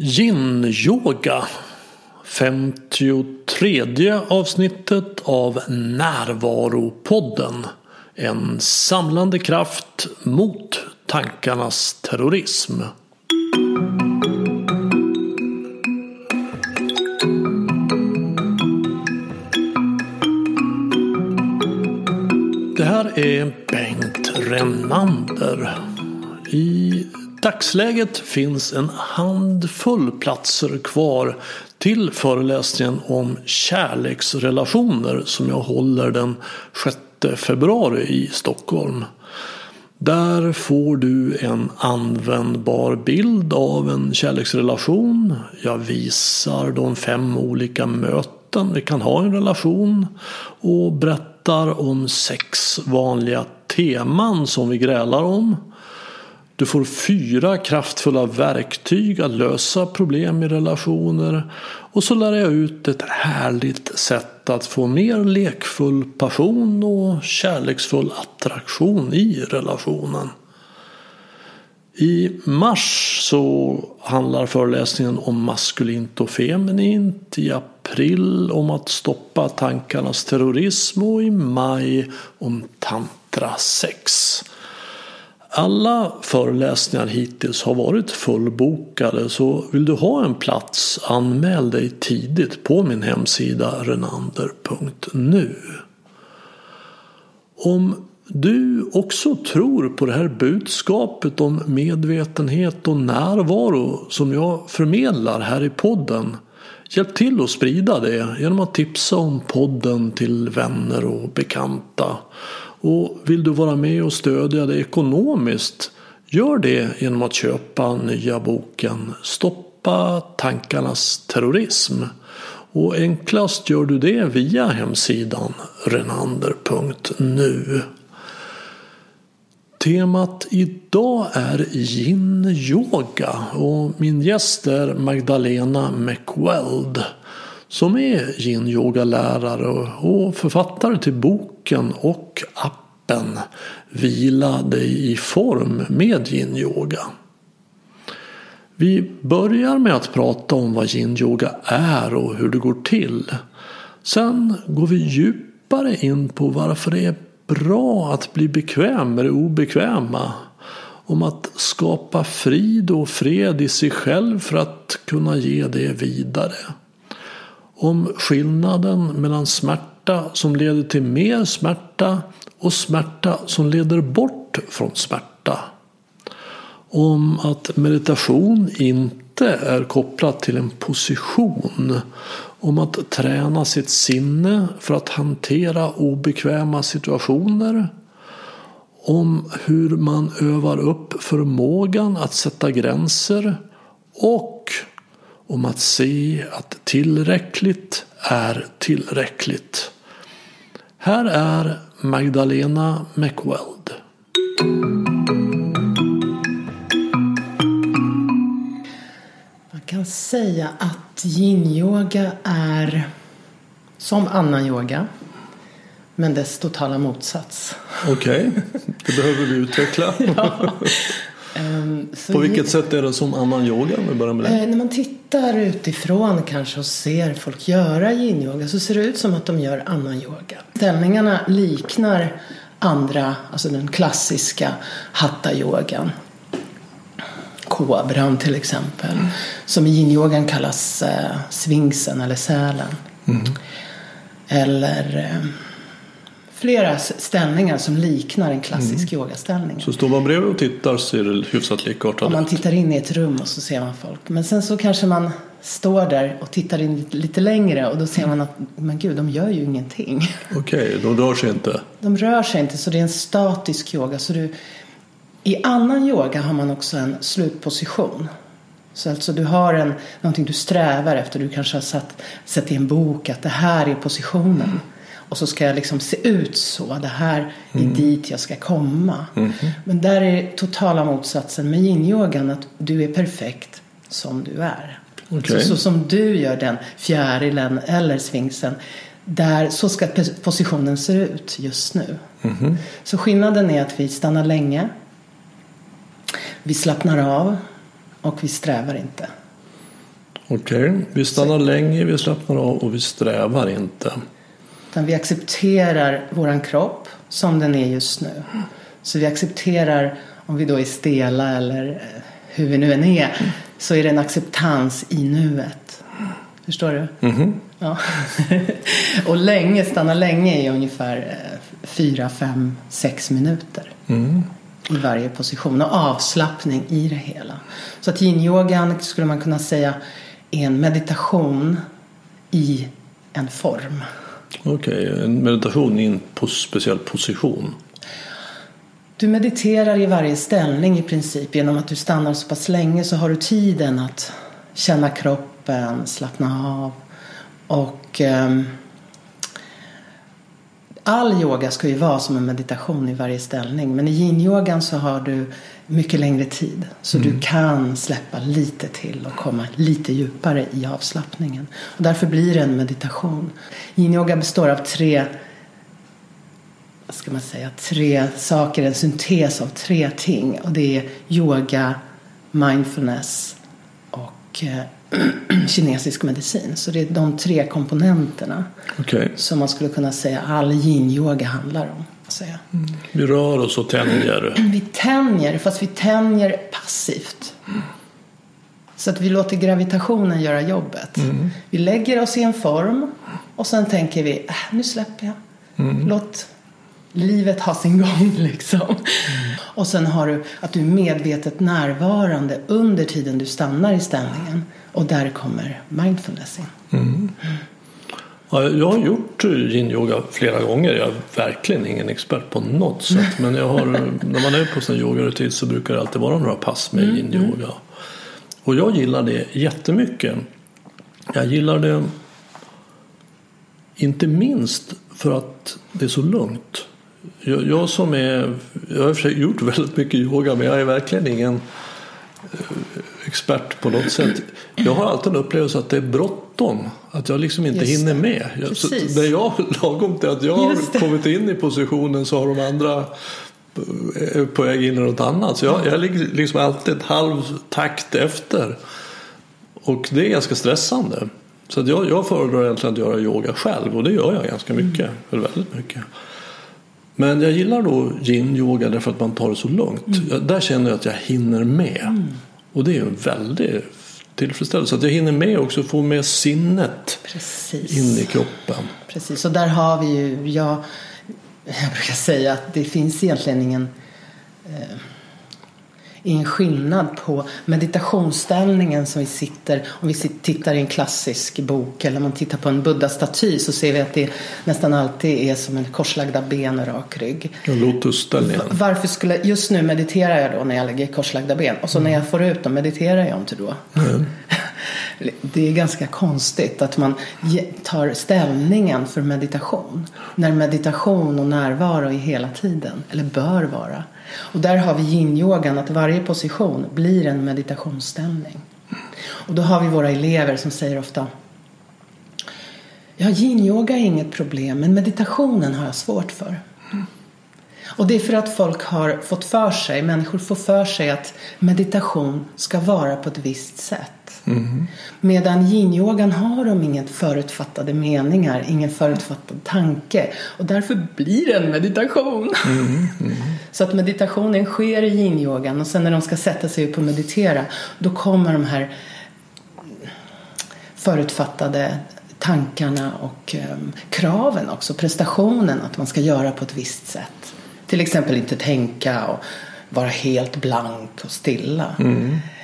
Yin-yoga 53 avsnittet av Närvaropodden En samlande kraft mot tankarnas terrorism. Det här är Bengt Renander. I dagsläget finns en handfull platser kvar till föreläsningen om kärleksrelationer som jag håller den 6 februari i Stockholm. Där får du en användbar bild av en kärleksrelation. Jag visar de fem olika möten vi kan ha i en relation och berättar om sex vanliga teman som vi grälar om. Du får fyra kraftfulla verktyg att lösa problem i relationer. Och så lär jag ut ett härligt sätt att få mer lekfull passion och kärleksfull attraktion i relationen. I mars så handlar föreläsningen om maskulint och feminint. I april om att stoppa tankarnas terrorism och i maj om tantra sex. Alla föreläsningar hittills har varit fullbokade så vill du ha en plats anmäl dig tidigt på min hemsida renander.nu. Om du också tror på det här budskapet om medvetenhet och närvaro som jag förmedlar här i podden Hjälp till att sprida det genom att tipsa om podden till vänner och bekanta. Och vill du vara med och stödja det ekonomiskt Gör det genom att köpa nya boken Stoppa tankarnas terrorism. Och enklast gör du det via hemsidan renander.nu. Temat idag är yin-yoga och min gäst är Magdalena McWeld som är yin-yoga-lärare och författare till boken och appen Vila dig i form med yin-yoga. Vi börjar med att prata om vad yin-yoga är och hur det går till. Sen går vi djupare in på varför det är bra att bli bekväm med det obekväma. Om att skapa frid och fred i sig själv för att kunna ge det vidare. Om skillnaden mellan smärta som leder till mer smärta och smärta som leder bort från smärta. Om att meditation inte är kopplat till en position. Om att träna sitt sinne för att hantera obekväma situationer. Om hur man övar upp förmågan att sätta gränser. Och om att se att tillräckligt är tillräckligt. Här är Magdalena McWeld. Man kan säga att yin-yoga är som annan yoga men dess totala motsats. Okej, okay. det behöver vi utveckla. ja. På vilket sätt är det som annan yoga? Om vi börjar med det. Eh, när man tittar utifrån kanske och ser folk göra yin-yoga så ser det ut som att de gör annan yoga. Ställningarna liknar andra, alltså den klassiska hatta-yogan. Kobran till exempel. Mm. Som i yin-yogan kallas eh, svingsen eller sälen. Mm. Eller eh, flera ställningar som liknar en klassisk mm. yogaställning. Så står man bredvid och tittar ser det hyfsat likartat? Om man tittar in i ett rum och så ser man folk. Men sen så kanske man står där och tittar in lite längre och då ser man att men gud, de gör ju ingenting. Okej, okay, de rör sig inte? De rör sig inte så det är en statisk yoga. Så du, I annan yoga har man också en slutposition. Så alltså du har en, någonting du strävar efter. Du kanske har satt, sett i en bok att det här är positionen. Och så ska jag liksom se ut så. Det här är mm. dit jag ska komma. Mm. Men där är totala motsatsen med yin-yogan. Att du är perfekt som du är. Okay. Så, så, som du gör den fjärilen eller sfinksen. Där, så ska positionen se ut just nu. Mm. Så skillnaden är att vi stannar länge. Vi slappnar av. Och vi strävar inte. Okej, vi stannar länge, vi slappnar av och vi strävar inte. Utan vi accepterar våran kropp som den är just nu. Så vi accepterar, om vi då är stela eller eh, hur vi nu än är, så är det en acceptans i nuet. Förstår du? Mhm. Ja. och länge, stanna länge är ungefär eh, fyra, fem, sex minuter. Mm. I varje position och avslappning i det hela. Så att yin-yogan skulle man kunna säga är en meditation i en form. Okej, en meditation i en speciell position. Du mediterar i varje ställning i princip. Genom att du stannar så pass länge så har du tiden att känna kroppen, slappna av. Och eh, all yoga ska ju vara som en meditation i varje ställning. Men i yin-yogan så har du mycket längre tid. Så du kan släppa lite till och komma lite djupare i avslappningen. Och därför blir det en meditation. Yin-yoga består av tre vad ska man säga, tre saker, en syntes av tre ting. Och det är yoga, mindfulness och eh, kinesisk medicin. Så det är de tre komponenterna Okej, som man skulle kunna säga all yin-yoga handlar om. Säga. vi rör oss och tänjer. Vi tänjer, fast vi tänjer passivt. Så att vi låter gravitationen göra jobbet. Vi lägger oss i en form och sen tänker vi, äh, nu släpper jag. Låt livet ha sin gång liksom. Och sen har du att du är medvetet närvarande under tiden du stannar i ställningen. Och där kommer mindfulness in. Ja, jag har gjort yin-yoga flera gånger. Jag är verkligen ingen expert på något sätt. Men jag har, när man är på sin yogarutin så brukar det alltid vara några pass med yin-yoga. Och jag gillar det jättemycket. Jag gillar det inte minst för att det är så lugnt. Jag, jag som är, jag har gjort väldigt mycket yoga men jag är verkligen ingen eh, expert på något sätt. Jag har alltid en upplevelse att det är bråttom. Att jag liksom inte Just hinner med. Jag, så Precis. när jag lagom till att jag har kommit in i positionen så har de andra är på väg in i något annat. Så jag, jag ligger liksom alltid ett halv takt efter. Och det är ganska stressande. Så jag, jag föredrar egentligen att göra yoga själv och det gör jag ganska mycket. Eller väldigt mycket. Men jag gillar då yin-yoga därför att man tar det så lugnt. Jag, där känner jag att jag hinner med. Och det är en väldig tillfredsställelse. Att jag hinner med också få med sinnet Precis. in i kroppen. Precis, och där har vi ju, jag, jag brukar säga att det finns egentligen ingen, eh, ingen skillnad på meditationsställningen som vi sitter, om vi tittar i en klassisk bok eller om man tittar på en buddha-staty så ser vi att det nästan alltid är som en korslagda ben och rak rygg. Lotusställningen. Varför skulle, just nu mediterar jag då när jag lägger korslagda ben och så när jag får ut dem mediterar jag inte då. Det är ganska konstigt att man tar ställningen för meditation. När meditation och närvaro är hela tiden, eller bör vara. Och där har vi yin-yogan, att varje position blir en meditationsstämning. Och då har vi våra elever som säger ofta Ja, yin-yoga är inget problem, men meditationen har jag svårt för. Och det är för att folk har fått för sig, människor får för sig att meditation ska vara på ett visst sätt. Medan yin-yogan har de inget förutfattade meningar, ingen förutfattad tanke. Och därför blir det en meditation. Så att meditationen sker i yin-yogan och sen när de ska sätta sig upp och meditera då kommer de här förutfattade tankarna och ehm, kraven också, prestationen att man ska göra på ett visst sätt. Till exempel inte tänka och vara helt blank och stilla.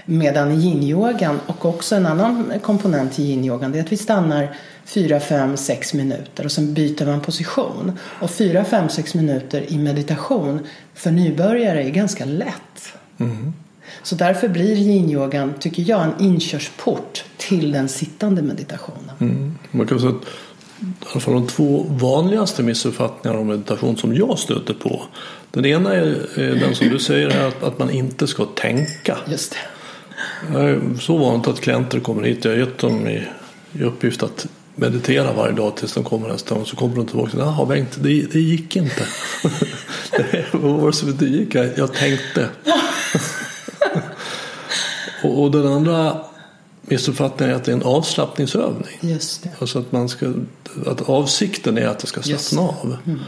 Medan i yin-yogan och också en annan komponent i yin-yogan det är att vi stannar 4, 5, 6 minuter och sen byter man position. Och 4, 5, 6 minuter i meditation för nybörjare är ganska lätt. Så därför blir yin-yogan, tycker jag, en inkörsport till den sittande meditationen. Mm. Man kan säga att i alla fall de två vanligaste missuppfattningarna om meditation som jag stöter på. Den ena är, den som du säger att, att man inte ska tänka. Just det. Jag är så vant att klienter kommer hit. Jag har gett dem i, i uppgift att meditera varje dag tills de kommer nästa gång. Så kommer de tillbaka och säger Jaha Bengt, det, det gick inte. vad var det som inte gick? Jag, jag tänkte. och, och den andra missuppfattningen är att det är en avslappningsövning. Just det. Alltså att, man ska, att avsikten är att det ska slappna av. Mm.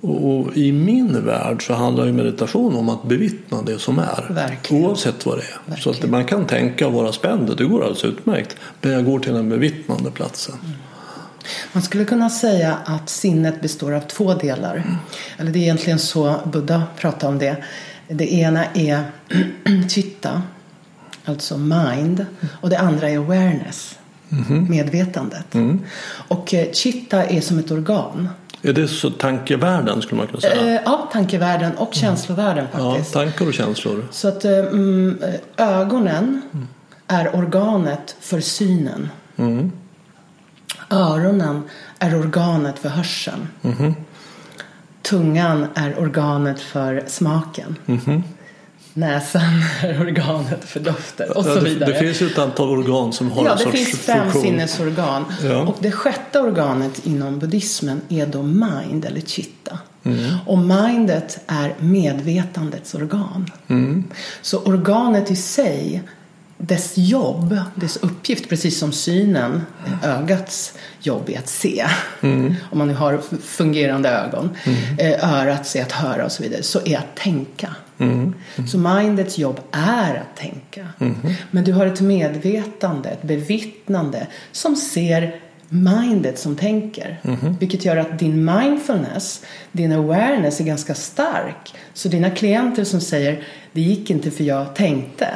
Och, och, i min värld så handlar ju meditation om att bevittna det som är. Verkligen. Oavsett vad det är. Verkligen. Så att man kan tänka och vara spänd, det går alldeles utmärkt. Men jag går till den bevittnande platsen. Mm. Man skulle kunna säga att sinnet består av två delar. Mm. Eller det är egentligen så Buddha pratar om det. Det ena är chitta, alltså mind. Och det andra är awareness, mm. medvetandet. Mm. Och eh, chitta är som ett organ. Är det så tankevärlden skulle man kunna säga? Eh, ja, tankevärlden och känslevärlden faktiskt. Ja, tankar och känslor. Så att eh, mm, ögonen mm. är organet för synen. Mm. Öronen är organet för hörseln. Mm. Tungan är organet för smaken. Näsan är organet för dofter och så vidare. Det, det finns ju ett antal organ som har ja, en sorts funktion. Ja, det finns fem sinnesorgan. Ja. Och det sjätte organet inom buddhismen är då mind eller chitta. Mm. Och mindet är medvetandets organ. Mm. Så organet i sig dess jobb, dess uppgift, precis som synen, ögats jobb är att se. Mm. Om man nu har fungerande ögon. Mm. Eh, örat är att höra och så vidare. Så är att tänka. Mm. Så mindets jobb är att tänka. Mm. Men du har ett medvetande, ett bevittnande som ser mindet som tänker. Mm. Vilket gör att din mindfulness, din awareness är ganska stark. Så dina klienter som säger det gick inte för jag tänkte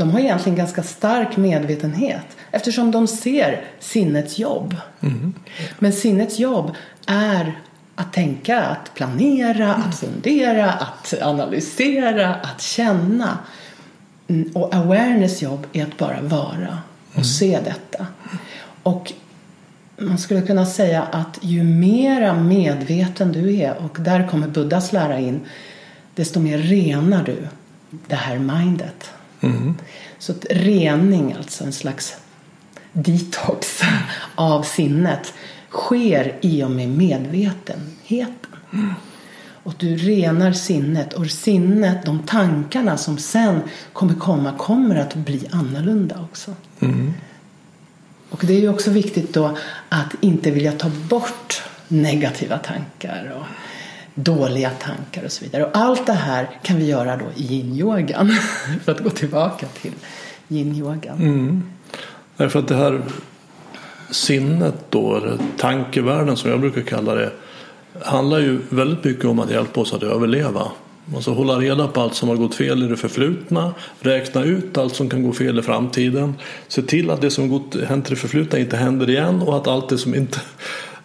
de har egentligen ganska stark medvetenhet eftersom de ser sinnets jobb. Mm. Men sinnets jobb är att tänka, att planera, att fundera, att analysera, att känna. Mm, och awareness jobb är att bara vara och mm. se detta. Och man skulle kunna säga att ju mera medveten du är och där kommer Buddhas lära in desto mer renar du det här mindet. Mm. Så rening, alltså en slags detox av sinnet sker i och med medvetenheten. Mm. Och du renar sinnet och sinnet, de tankarna som sen kommer komma kommer att bli annorlunda också. Mm. Och det är ju också viktigt då att inte vilja ta bort negativa tankar och dåliga tankar och så vidare. Och allt det här kan vi göra då i yin-yogan. för att gå tillbaka till yin-yogan. Mm. Därför att det här sinnet då, tankevärlden som jag brukar kalla det, handlar ju väldigt mycket om att hjälpa oss att överleva. Alltså hålla reda på allt som har gått fel i det förflutna, räkna ut allt som kan gå fel i framtiden, se till att det som gått, hänt i det förflutna inte händer igen och att allt det som inte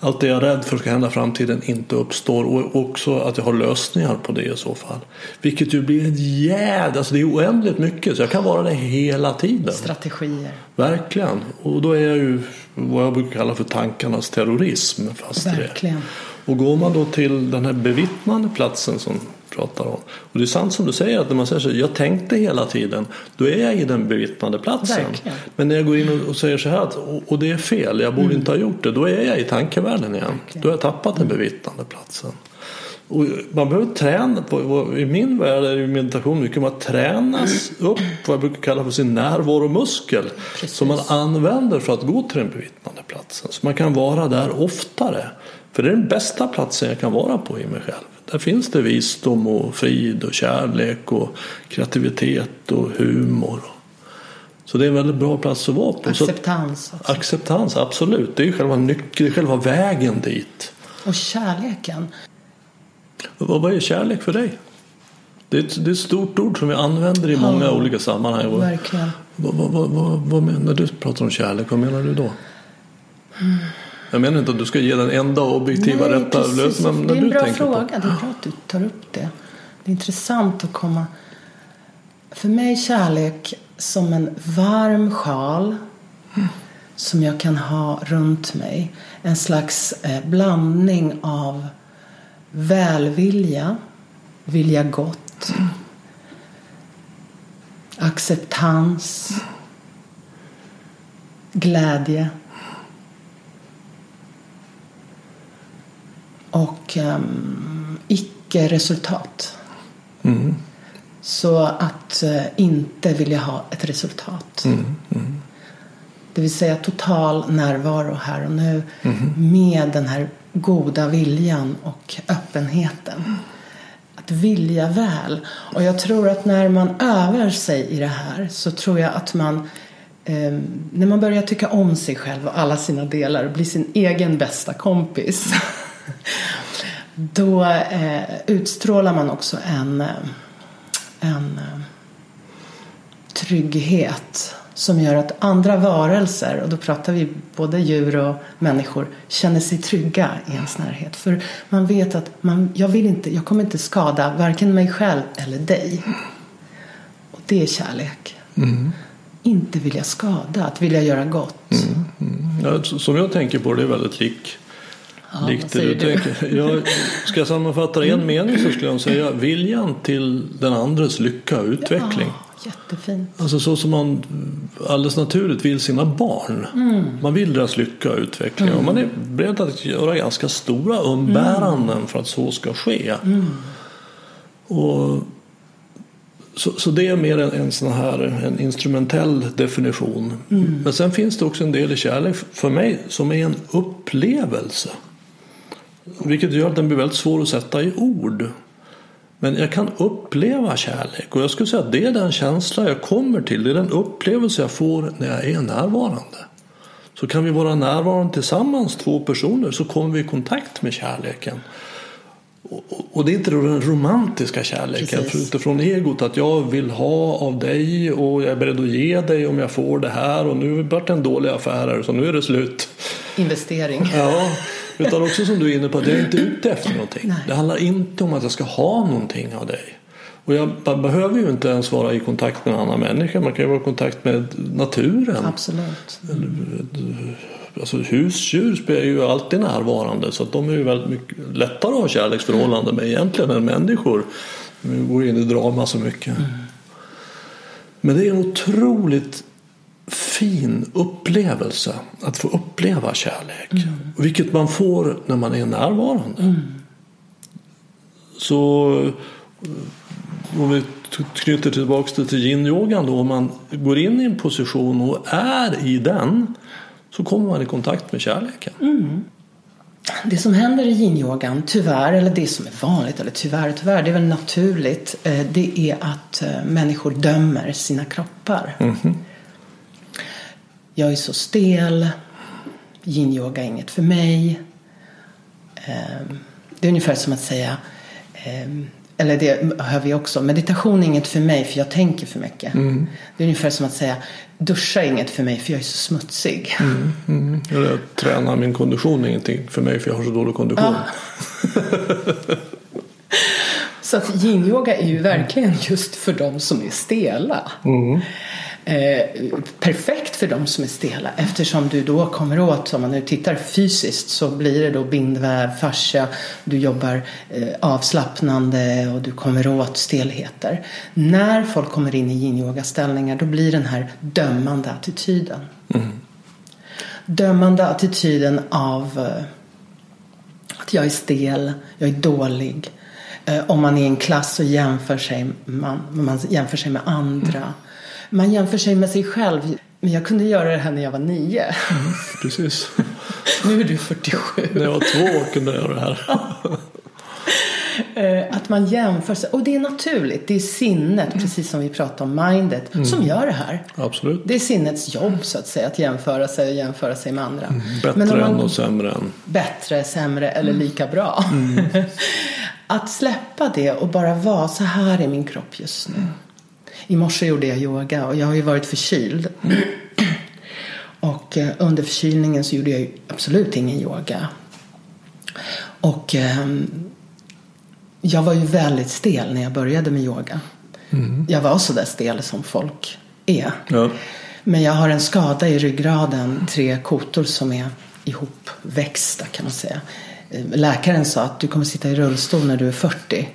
allt det jag är rädd för ska hända i framtiden inte uppstår och också att jag har lösningar på det i så fall. Vilket ju blir en jäd, alltså det är oändligt mycket så jag kan vara det hela tiden. Strategier. Verkligen. Och då är jag ju vad jag brukar kalla för tankarnas terrorism. Fast Verkligen. Det. Och går man då till den här bevittnande platsen som pratar om. Och det är sant som du säger att när man säger så jag tänkte hela tiden, då är jag i den bevittnade platsen. Verkligen. Men när jag går in och säger så här och det är fel, jag borde mm. inte ha gjort det, då är jag i tankevärlden igen. Verkligen. Då har jag tappat den bevittnande platsen. Och man behöver träna, på, i min värld är meditation mycket att tränas upp vad jag brukar kalla för sin närvaromuskel. Precis. Som man använder för att gå till den bevittnande platsen. Så man kan vara där oftare. För det är den bästa platsen jag kan vara på i mig själv. Där finns det visdom och frid och kärlek och kreativitet och humor. Så det är en väldigt bra plats att vara på. Acceptans. Så, acceptans, absolut. Det är själva nyckeln, själva vägen dit. Och kärleken. Vad, vad är kärlek för dig? Det är, ett, det är ett stort ord som vi använder i många ja, olika sammanhang. Verkligen. Vad, vad, vad, vad, menar, när du pratar om kärlek, vad menar du då? Mm. Jag menar inte att du ska ge den enda objektiva Nej, rätta lösningen. Det är en bra fråga. På. Det är bra att du tar upp det. Det är intressant att komma... För mig kärlek som en varm sjal mm. som jag kan ha runt mig. En slags eh, blandning av välvilja, vilja gott, mm. acceptans, glädje. Och um, icke-resultat. Mm. Så att uh, inte vilja ha ett resultat. Mm. Mm. Det vill säga total närvaro här och nu med den här goda viljan och öppenheten. Att vilja väl. Och jag tror att när man övar sig i det här så tror jag att man eh, när man börjar tycka om sig själv och alla sina delar och blir sin egen bästa kompis då eh, utstrålar man också en, eh, en eh, trygghet som gör att andra varelser, och då pratar vi både djur och människor, känner sig trygga i ens närhet. För man vet att man, jag, vill inte, jag kommer inte skada varken mig själv eller dig. Och det är kärlek. Mm. Inte vilja skada, att vilja göra gott. Mm. Mm. Ja, som jag tänker på det är väldigt lik, Ja, likt det du, tänker. Jag, ska jag sammanfatta det i en mening så skulle jag säga viljan till den andres lycka och utveckling. Ja, jättefint. Alltså så som man alldeles naturligt vill sina barn. Man vill deras lycka och utveckling. Och man är beredd att göra ganska stora umbäranden för att så ska ske. Och så, så det är mer en, en sån här en instrumentell definition. Men sen finns det också en del i kärlek för mig som är en upplevelse. Vilket gör att den blir väldigt svår att sätta i ord. Men jag kan uppleva kärlek och jag skulle säga att det är den känsla jag kommer till. Det är den upplevelse jag får när jag är närvarande. Så kan vi vara närvarande tillsammans, två personer, så kommer vi i kontakt med kärleken. Och- det är inte den romantiska kärleken Precis. utifrån egot att jag vill ha av dig och jag är beredd att ge dig om jag får det här och nu vart det en dålig affär här, så nu är det slut. Investering. Ja, utan också som du är inne på att jag är inte ute efter någonting. Nej. Det handlar inte om att jag ska ha någonting av dig. Och jag behöver ju inte ens vara i kontakt med en annan människa. Man kan ju vara i kontakt med naturen. Absolut. Alltså husdjur är ju alltid närvarande så de är ju väldigt mycket lättare att ha kärleksförhållanden med egentligen än människor. Vi går in i drama så mycket. Men det är en otroligt fin upplevelse att få uppleva kärlek. Vilket man får när man är närvarande. Så eh, om vi knyter tillbaka till yin-yogan då. Om man går in i en position och är i den så kommer man i kontakt med kärleken. Det som händer i yin-yogan, tyvärr, eller det som är vanligt, eller tyvärr, tyvärr, det är väl naturligt, eh, det är att eh, människor dömer sina kroppar. Jag är så stel, yin-yoga är inget för mig. Eh, Det är ungefär som att säga, eh, eller det hör vi också, meditation är inget för mig för jag tänker för mycket. Det är ungefär som att säga, duscha är inget för mig för jag är så smutsig. Mm. Eller att träna min kondition är ingenting för mig för jag har så dålig kondition. Så att yin-yoga är ju verkligen just för de som är stela. Eh, perfekt för de som är stela eftersom du då kommer åt, om man nu tittar fysiskt så blir det då bindväv, fascia, du jobbar eh, avslappnande och du kommer åt stelheter. När folk kommer in i yin-yoga-ställningar då blir den här dömande attityden. Dömande attityden av eh, att jag är stel, jag är dålig. Eh, om man är i en klass så jämför sig man, man jämför sig med andra. Man jämför sig med sig själv. Men jag kunde göra det här när jag var nio. Precis. Nu är du 47. När jag var två kunde jag göra det här. Eh, Att man jämför sig. Och det är naturligt. Det är sinnet, precis som vi pratade om mindet, som gör det här. Absolut. Det är sinnets jobb så att säga, att jämföra sig och jämföra sig med andra. Bättre Men om man- än och sämre än. bättre, sämre eller lika bra. att släppa det och bara vara så här är min kropp just nu. I morse gjorde jag yoga och jag har ju varit förkyld. och eh, under förkylningen så gjorde jag absolut ingen yoga. Och ehm, jag var ju väldigt stel när jag började med yoga. Jag var så där stel som folk är. Ja. Men jag har en skada i ryggraden, tre kotor som är ihopväxta kan man säga. Eh, Läkaren sa att du kommer sitta i rullstol när du är 40.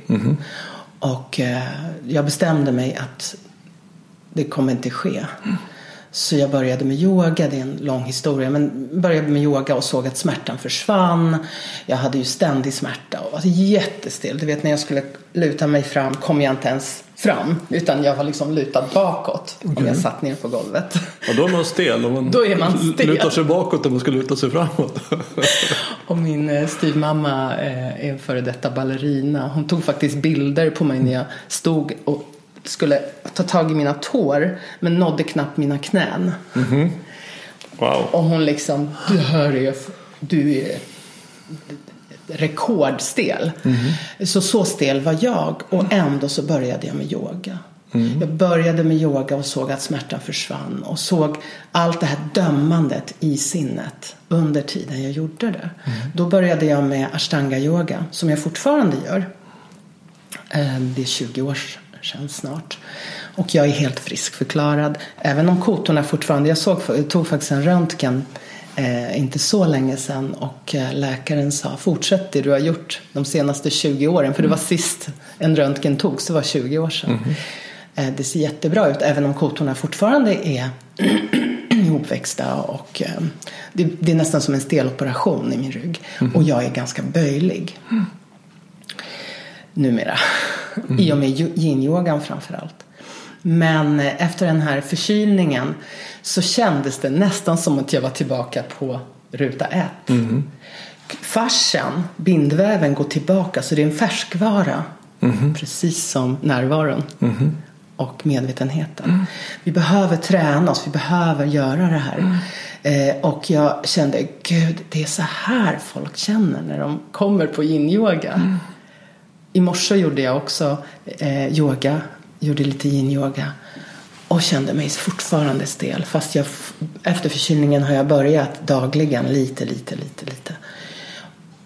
Och eh, jag bestämde mig att det kommer inte ske. Så jag började med yoga, det är en lång historia, men började med yoga och såg att smärtan försvann. Jag hade ju ständig smärta och var jättestill. Du vet när jag skulle luta mig fram kom jag inte ens fram. Utan jag var liksom lutad bakåt okay. om jag satt ner på golvet. Och då är man stel. Om man, då är man stel. lutar sig bakåt och man ska luta sig framåt. och min eh, styvmamma eh, är före detta ballerina. Hon tog faktiskt bilder på mig när jag stod och skulle ta tag i mina tår men nådde knappt mina knän. Mm -hmm. Wow. Och hon liksom, du hör ju, du är rekordstel. Mm. Så så stel var jag och ändå så började jag med yoga. Mm. Jag började med yoga och såg att smärtan försvann och såg allt det här dömandet i sinnet under tiden jag gjorde det. Mm. Då började jag med ashtanga yoga som jag fortfarande gör. Ehm, det är 20 år sedan snart. Och jag är helt friskförklarad. Även om kotorna fortfarande, jag, såg, jag tog faktiskt en röntgen eh, inte så länge sedan och eh, läkaren sa fortsätt det du har gjort de senaste 20 åren. För det var mm. sist en röntgen togs, det var 20 år sedan. Mm. Eh, det ser jättebra ut även om kotorna fortfarande är ihopväxta och eh, det, det, är nästan som en steloperation i min rygg. Mm. Och jag är ganska böjlig. Mm. Numera. Mm. I och med yin-yogan framförallt. Men efter den här förkylningen så kändes det nästan som att jag var tillbaka på ruta ett. Mm. Fascian, bindväven, går tillbaka så det är en färskvara. Mm. Precis som närvaron mm. och medvetenheten. Mm. Vi behöver träna oss, vi behöver göra det här. Mm. Eh, och jag kände, gud, det är så här folk känner när de kommer på yin-yoga. Mm. I morse gjorde jag också eh, yoga, gjorde lite yin-yoga och kände mig fortfarande stel. Fast jag, efter förkylningen har jag börjat dagligen lite, lite, lite, lite.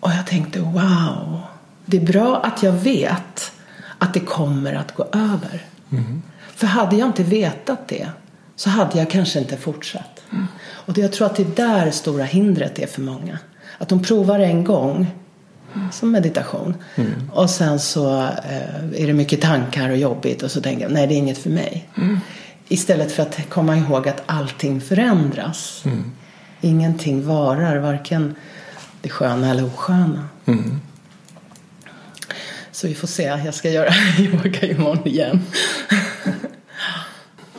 Och jag tänkte wow, det är bra att jag vet att det kommer att gå över. Mm. För hade jag inte vetat det så hade jag kanske inte fortsatt. Mm. Och jag tror att det är där stora hindret är för många. Att de provar en gång som meditation. Mm. Och sen så eh, är det mycket tankar och jobbigt och så tänker jag nej det är inget för mig. Mm. Istället för att komma ihåg att allting förändras. Mm. Ingenting varar, varken det sköna eller osköna. Mm. Så vi får se, jag ska göra yoga imorgon igen.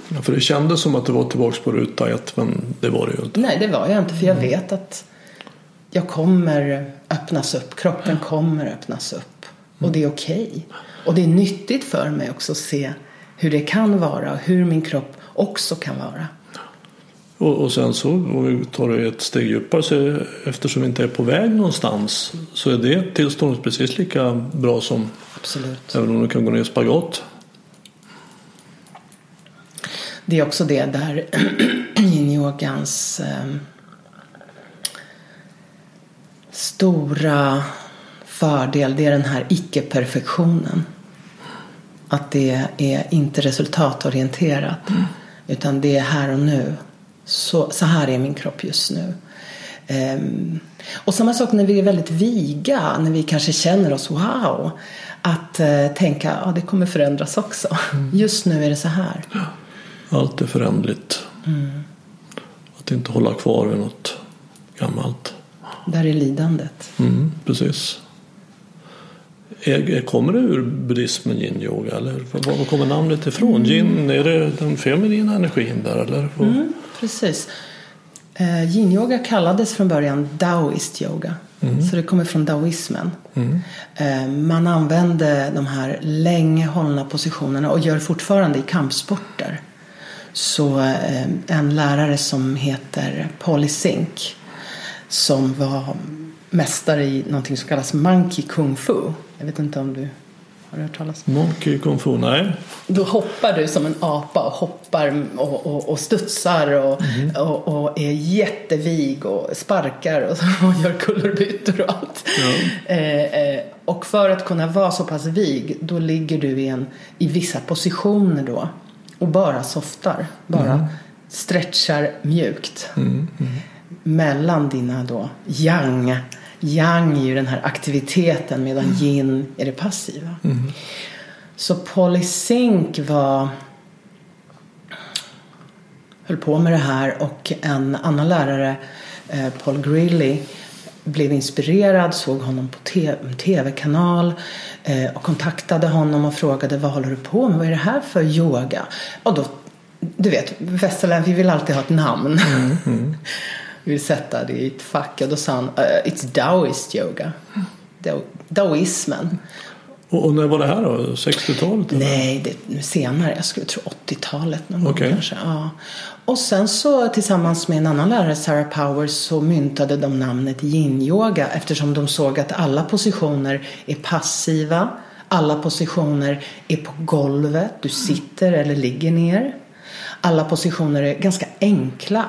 ja, för det kändes som att du var tillbaka på ruta ett men det var det ju inte. Nej det var jag inte för jag mm. vet att jag kommer öppnas upp, kroppen kommer öppnas upp. Och det är okej. Okay. Och det är nyttigt för mig också att se hur det kan vara och hur min kropp också kan vara. Och, och sen så om vi tar det ett steg djupare så eftersom vi inte är på väg någonstans så är det tillståndet precis lika bra som Absolut. även om du kan gå ner i spagat. Det är också det där yin-yogans eh, stora fördel det är den här icke-perfektionen. Att det är inte resultatorienterat. Mm. Utan det är här och nu. Så, så här är min kropp just nu. Um, och samma sak när vi är väldigt viga, när vi kanske känner oss wow. Att uh, tänka att ah, det kommer förändras också. Mm. Just nu är det så här. Allt är förändligt. Mm. Att inte hålla kvar vid något gammalt. Där är lidandet. Mm, precis. Kommer det ur buddhismen, yin-yoga? Eller var kommer namnet ifrån? Mm. Yin, är det den feminina energin där? Eller? Mm, precis. Uh, yin-yoga kallades från början daoist yoga. Mm. Så det kommer från daoismen. Mm. Uh, man använde de här länge hållna positionerna och gör fortfarande i kampsporter. Så uh, en lärare som heter Polly Sink som var mästare i någonting som kallas monkey kung fu. Jag vet inte om du har hört talas om Monkey kung fu, nej. Då hoppar du som en apa och hoppar och, och, och studsar och, mm. och, och, är jättevig och sparkar och, och gör kullerbyttor och allt. Ja. Eh, eh, och för att kunna vara så pass vig då ligger du i, en, i vissa positioner då och bara softar. Bara mm. stretchar mjukt. Mm. Mellan dina då yang Yang är ju den här aktiviteten medan mm. yin är det passiva. Mm. Så Polysync var höll på med det här och en annan lärare, eh, Paul Grilly, blev inspirerad, såg honom på tv-kanal eh, och kontaktade honom och frågade vad håller du på med? Vad är det här för yoga? Och då, du vet, västerlänningar, vi vill alltid ha ett namn. Mm, mm. vi vill sätta det i ett fack. Och då sa han, uh, it's Daoist yoga. Daoismen. Och, när var det här då? 60-talet? Nej, det, senare. Jag skulle tro 80-talet någon okay. gång kanske. Ja. Och sen så tillsammans med en annan lärare, Sarah Powers, så myntade de namnet yin-yoga eftersom de såg att alla positioner är passiva. Alla positioner är på golvet, du sitter eller ligger ner. Alla positioner är ganska enkla.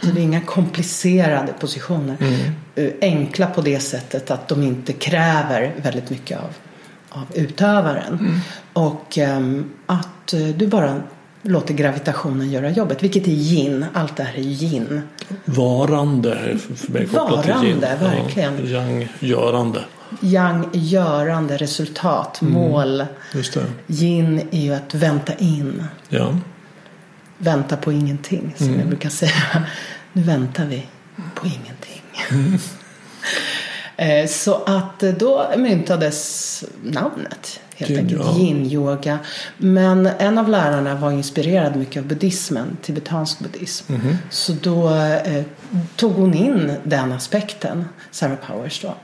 Så det är inga komplicerade positioner. Mm. Eh, enkla på det sättet att de inte kräver väldigt mycket av, av utövaren. Mm. Och um, att uh, du bara låter gravitationen göra jobbet. Vilket är yin. Allt det här är yin. Varande för mig Varande, verkligen. Ja, yang-görande. Yang-görande resultat, mm. mål. Just det. Yin är ju att vänta in. Ja. Vänta på ingenting som mm. jag brukar säga. Nu väntar vi på ingenting. Mm. Så att då myntades namnet helt Yin, enkelt. Yin-yoga. Men en av lärarna var inspirerad mycket av buddhismen, tibetansk buddhism. Mm. Så då eh, tog hon in den aspekten, Sarah Powers då,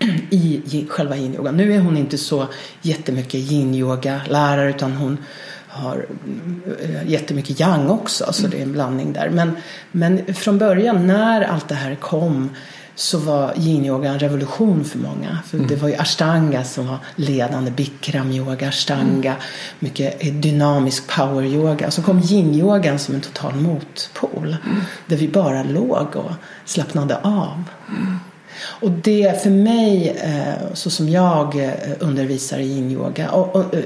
i själva yin-yoga. Nu är hon inte så jättemycket yin-yoga-lärare utan hon har eh, jättemycket yang också, så det är en blandning där. Men, men från början, när allt det här kom så var yin-yoga en revolution för många. För mm. Det var ju ashtanga som var ledande, bikram-yoga, ashtanga, mm. mycket dynamisk power-yoga. Så kom yin-yogan som en total motpol. Mm. Där vi bara låg och slappnade av. Och det för mig, eh, så som jag eh, undervisar i yin-yoga,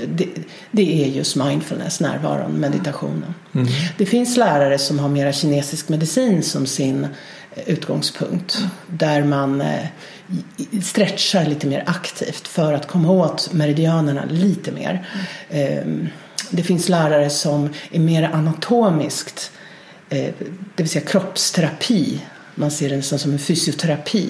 det, det är just mindfulness, närvaron, meditationen. Mm. Det finns lärare som har mera kinesisk medicin som sin utgångspunkt. Där man eh, stretchar lite mer aktivt för att komma åt meridianerna lite mer. Mm. Det finns lärare som är mer anatomiskt, eh, det vill säga kroppsterapi. Man ser det nästan som en fysioterapi.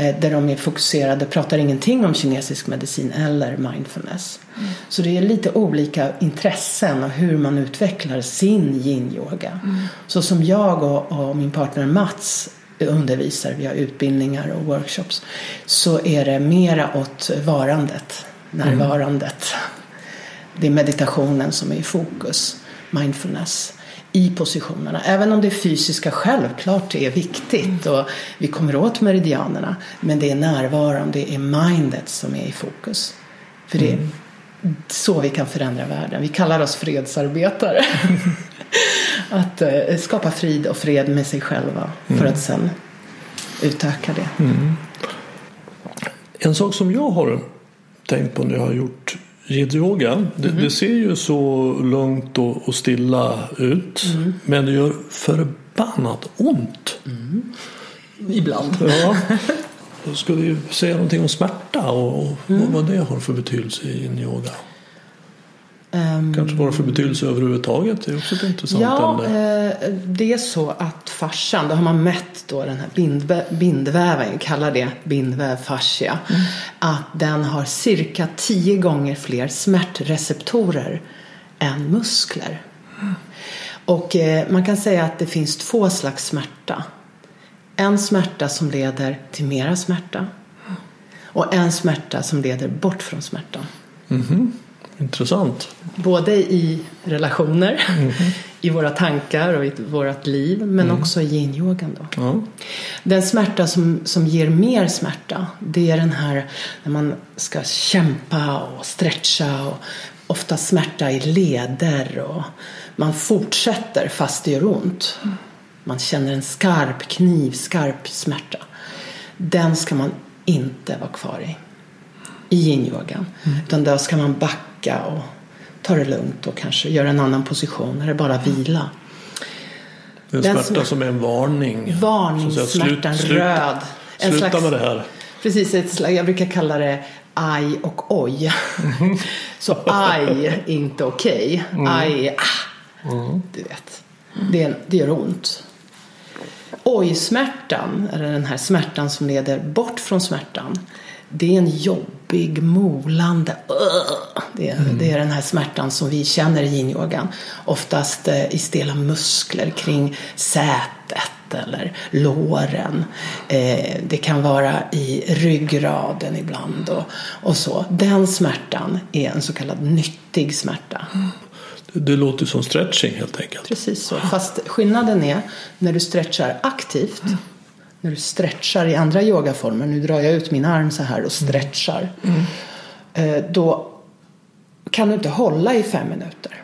Eh, där de är fokuserade, pratar ingenting om kinesisk medicin eller mindfulness. Mm. Så det är lite olika intressen och hur man utvecklar sin yin-yoga. Mm. Så som jag och, och, min partner Mats undervisar, vi har utbildningar och workshops, så är det mera åt varandet, närvarandet. Mm. Det är meditationen som är i fokus, mindfulness i positionerna. Även om det fysiska självklart är viktigt och vi kommer åt meridianerna. Men det är närvaron, det är mindet som är i fokus. För det är så vi kan förändra världen. Vi kallar oss fredsarbetare. att eh, skapa frid och fred med sig själva för att sen utöka det. Mm. En sak som jag har tänkt på när jag har gjort Yin-yoga, det, mm. det, ser ju så lugnt och, och stilla ut. Mm. Men det gör förbannat ont. Mm. Ibland. Ja. Ska vi säga någonting om smärta och, och mm. vad det har för betydelse i yin-yoga? Um, Kanske vad det för betydelse överhuvudtaget. Det är också ett intressant ja, ämne. Eh, det är så att fascian, då har man mätt då den här bindvä bindväven, kallar det bindväv fascia. Mm. Att den har cirka tio gånger fler smärtreceptorer än muskler. Mm. Och eh, man kan säga att det finns två slags smärta. En smärta som leder till mera smärta. Och en smärta som leder bort från smärtan. Mm -hmm. Intressant. Både i relationer, mm. i våra tankar och i vårt liv men mm. också i yin-yogan. Då. Ja. Den smärta som, som ger mer smärta det är den här när man ska kämpa och stretcha och ofta smärta i leder och man fortsätter fast det gör ont. Man känner en skarp kniv, skarp smärta. Den ska man inte vara kvar i i yin-yogan. Mm. Utan då ska man backa och ta det lugnt och kanske göra en annan position eller bara vila. En smärta som, som är en varning. Varningssmärtan, röd. En sluta slags, med det här. Precis, ett slags, jag brukar kalla det aj och oj. Så aj inte okej. Okay. Mm. Aj, ah, mm. du vet. Det, det gör ont. Oj-smärtan, eller den här smärtan som leder bort från smärtan, det är en jobbig, molande uh, det, är, mm. det är den här smärtan som vi känner i yin-yogan. Oftast eh, i stela muskler kring sätet eller låren. Eh, det kan vara i ryggraden ibland och, och så. Den smärtan är en så kallad nyttig smärta. Mm. Det, det låter som stretching helt enkelt. Precis så. Fast skillnaden är när du stretchar aktivt mm när du stretchar i andra yogaformer, nu drar jag ut min arm så här och stretchar. Mm. Eh, då kan du inte hålla i fem minuter.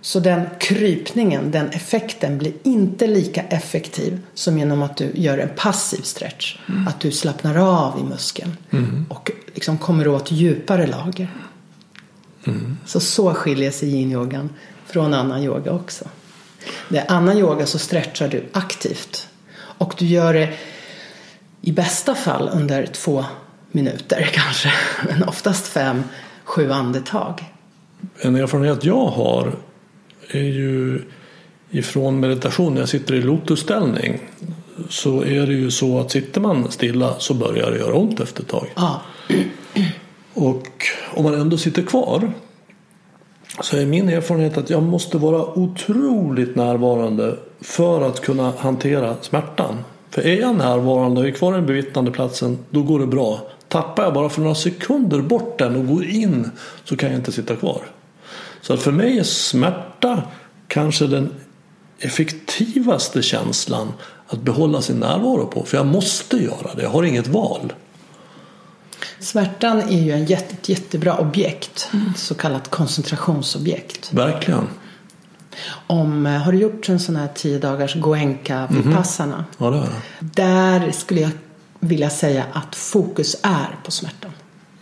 Så den krypningen, den effekten blir inte lika effektiv som genom att du gör en passiv stretch. Mm. Att du slappnar av i muskeln mm. och liksom kommer åt djupare lager. Mm. Så så skiljer sig yin-yogan från annan yoga också. Är annan yoga så stretchar du aktivt och du gör det i bästa fall under två minuter kanske. Men oftast fem, sju andetag. En erfarenhet jag har är ju ifrån meditation när jag sitter i lotusställning. Så är det ju så att sitter man stilla så börjar det göra ont efter ett tag. Ja. Och om man ändå sitter kvar så är min erfarenhet att jag måste vara otroligt närvarande för att kunna hantera smärtan. För är jag närvarande och är kvar i den bevittnande platsen då går det bra. Tappar jag bara för några sekunder bort den och går in så kan jag inte sitta kvar. Så att för mig är smärta kanske den effektivaste känslan att behålla sin närvaro på. För jag måste göra det, jag har inget val. Smärtan är ju en jätte, jättebra objekt, mm. så kallat koncentrationsobjekt. Verkligen. Om, eh, har du gjort en sån här tio dagars goenka vipassana? Mm. Ja, det har jag. Där skulle jag vilja säga att fokus är på smärtan.